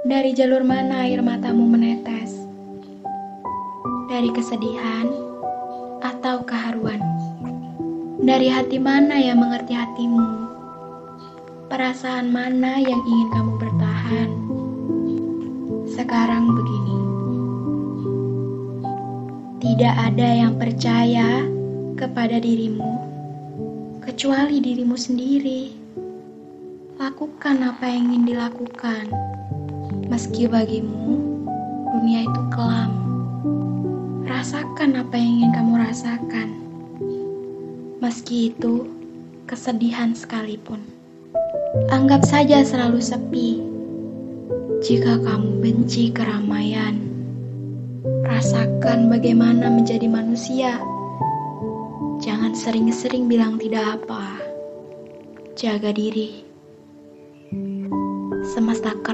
Dari jalur mana air matamu menetes? Dari kesedihan atau keharuan? Dari hati mana yang mengerti hatimu? Perasaan mana yang ingin kamu bertahan? Sekarang begini. Tidak ada yang percaya kepada dirimu kecuali dirimu sendiri. Lakukan apa yang ingin dilakukan, meski bagimu dunia itu kelam. Rasakan apa yang ingin kamu rasakan, meski itu kesedihan sekalipun. Anggap saja selalu sepi. Jika kamu benci keramaian, rasakan bagaimana menjadi manusia. Jangan sering-sering bilang tidak apa. Jaga diri. Semesta keras.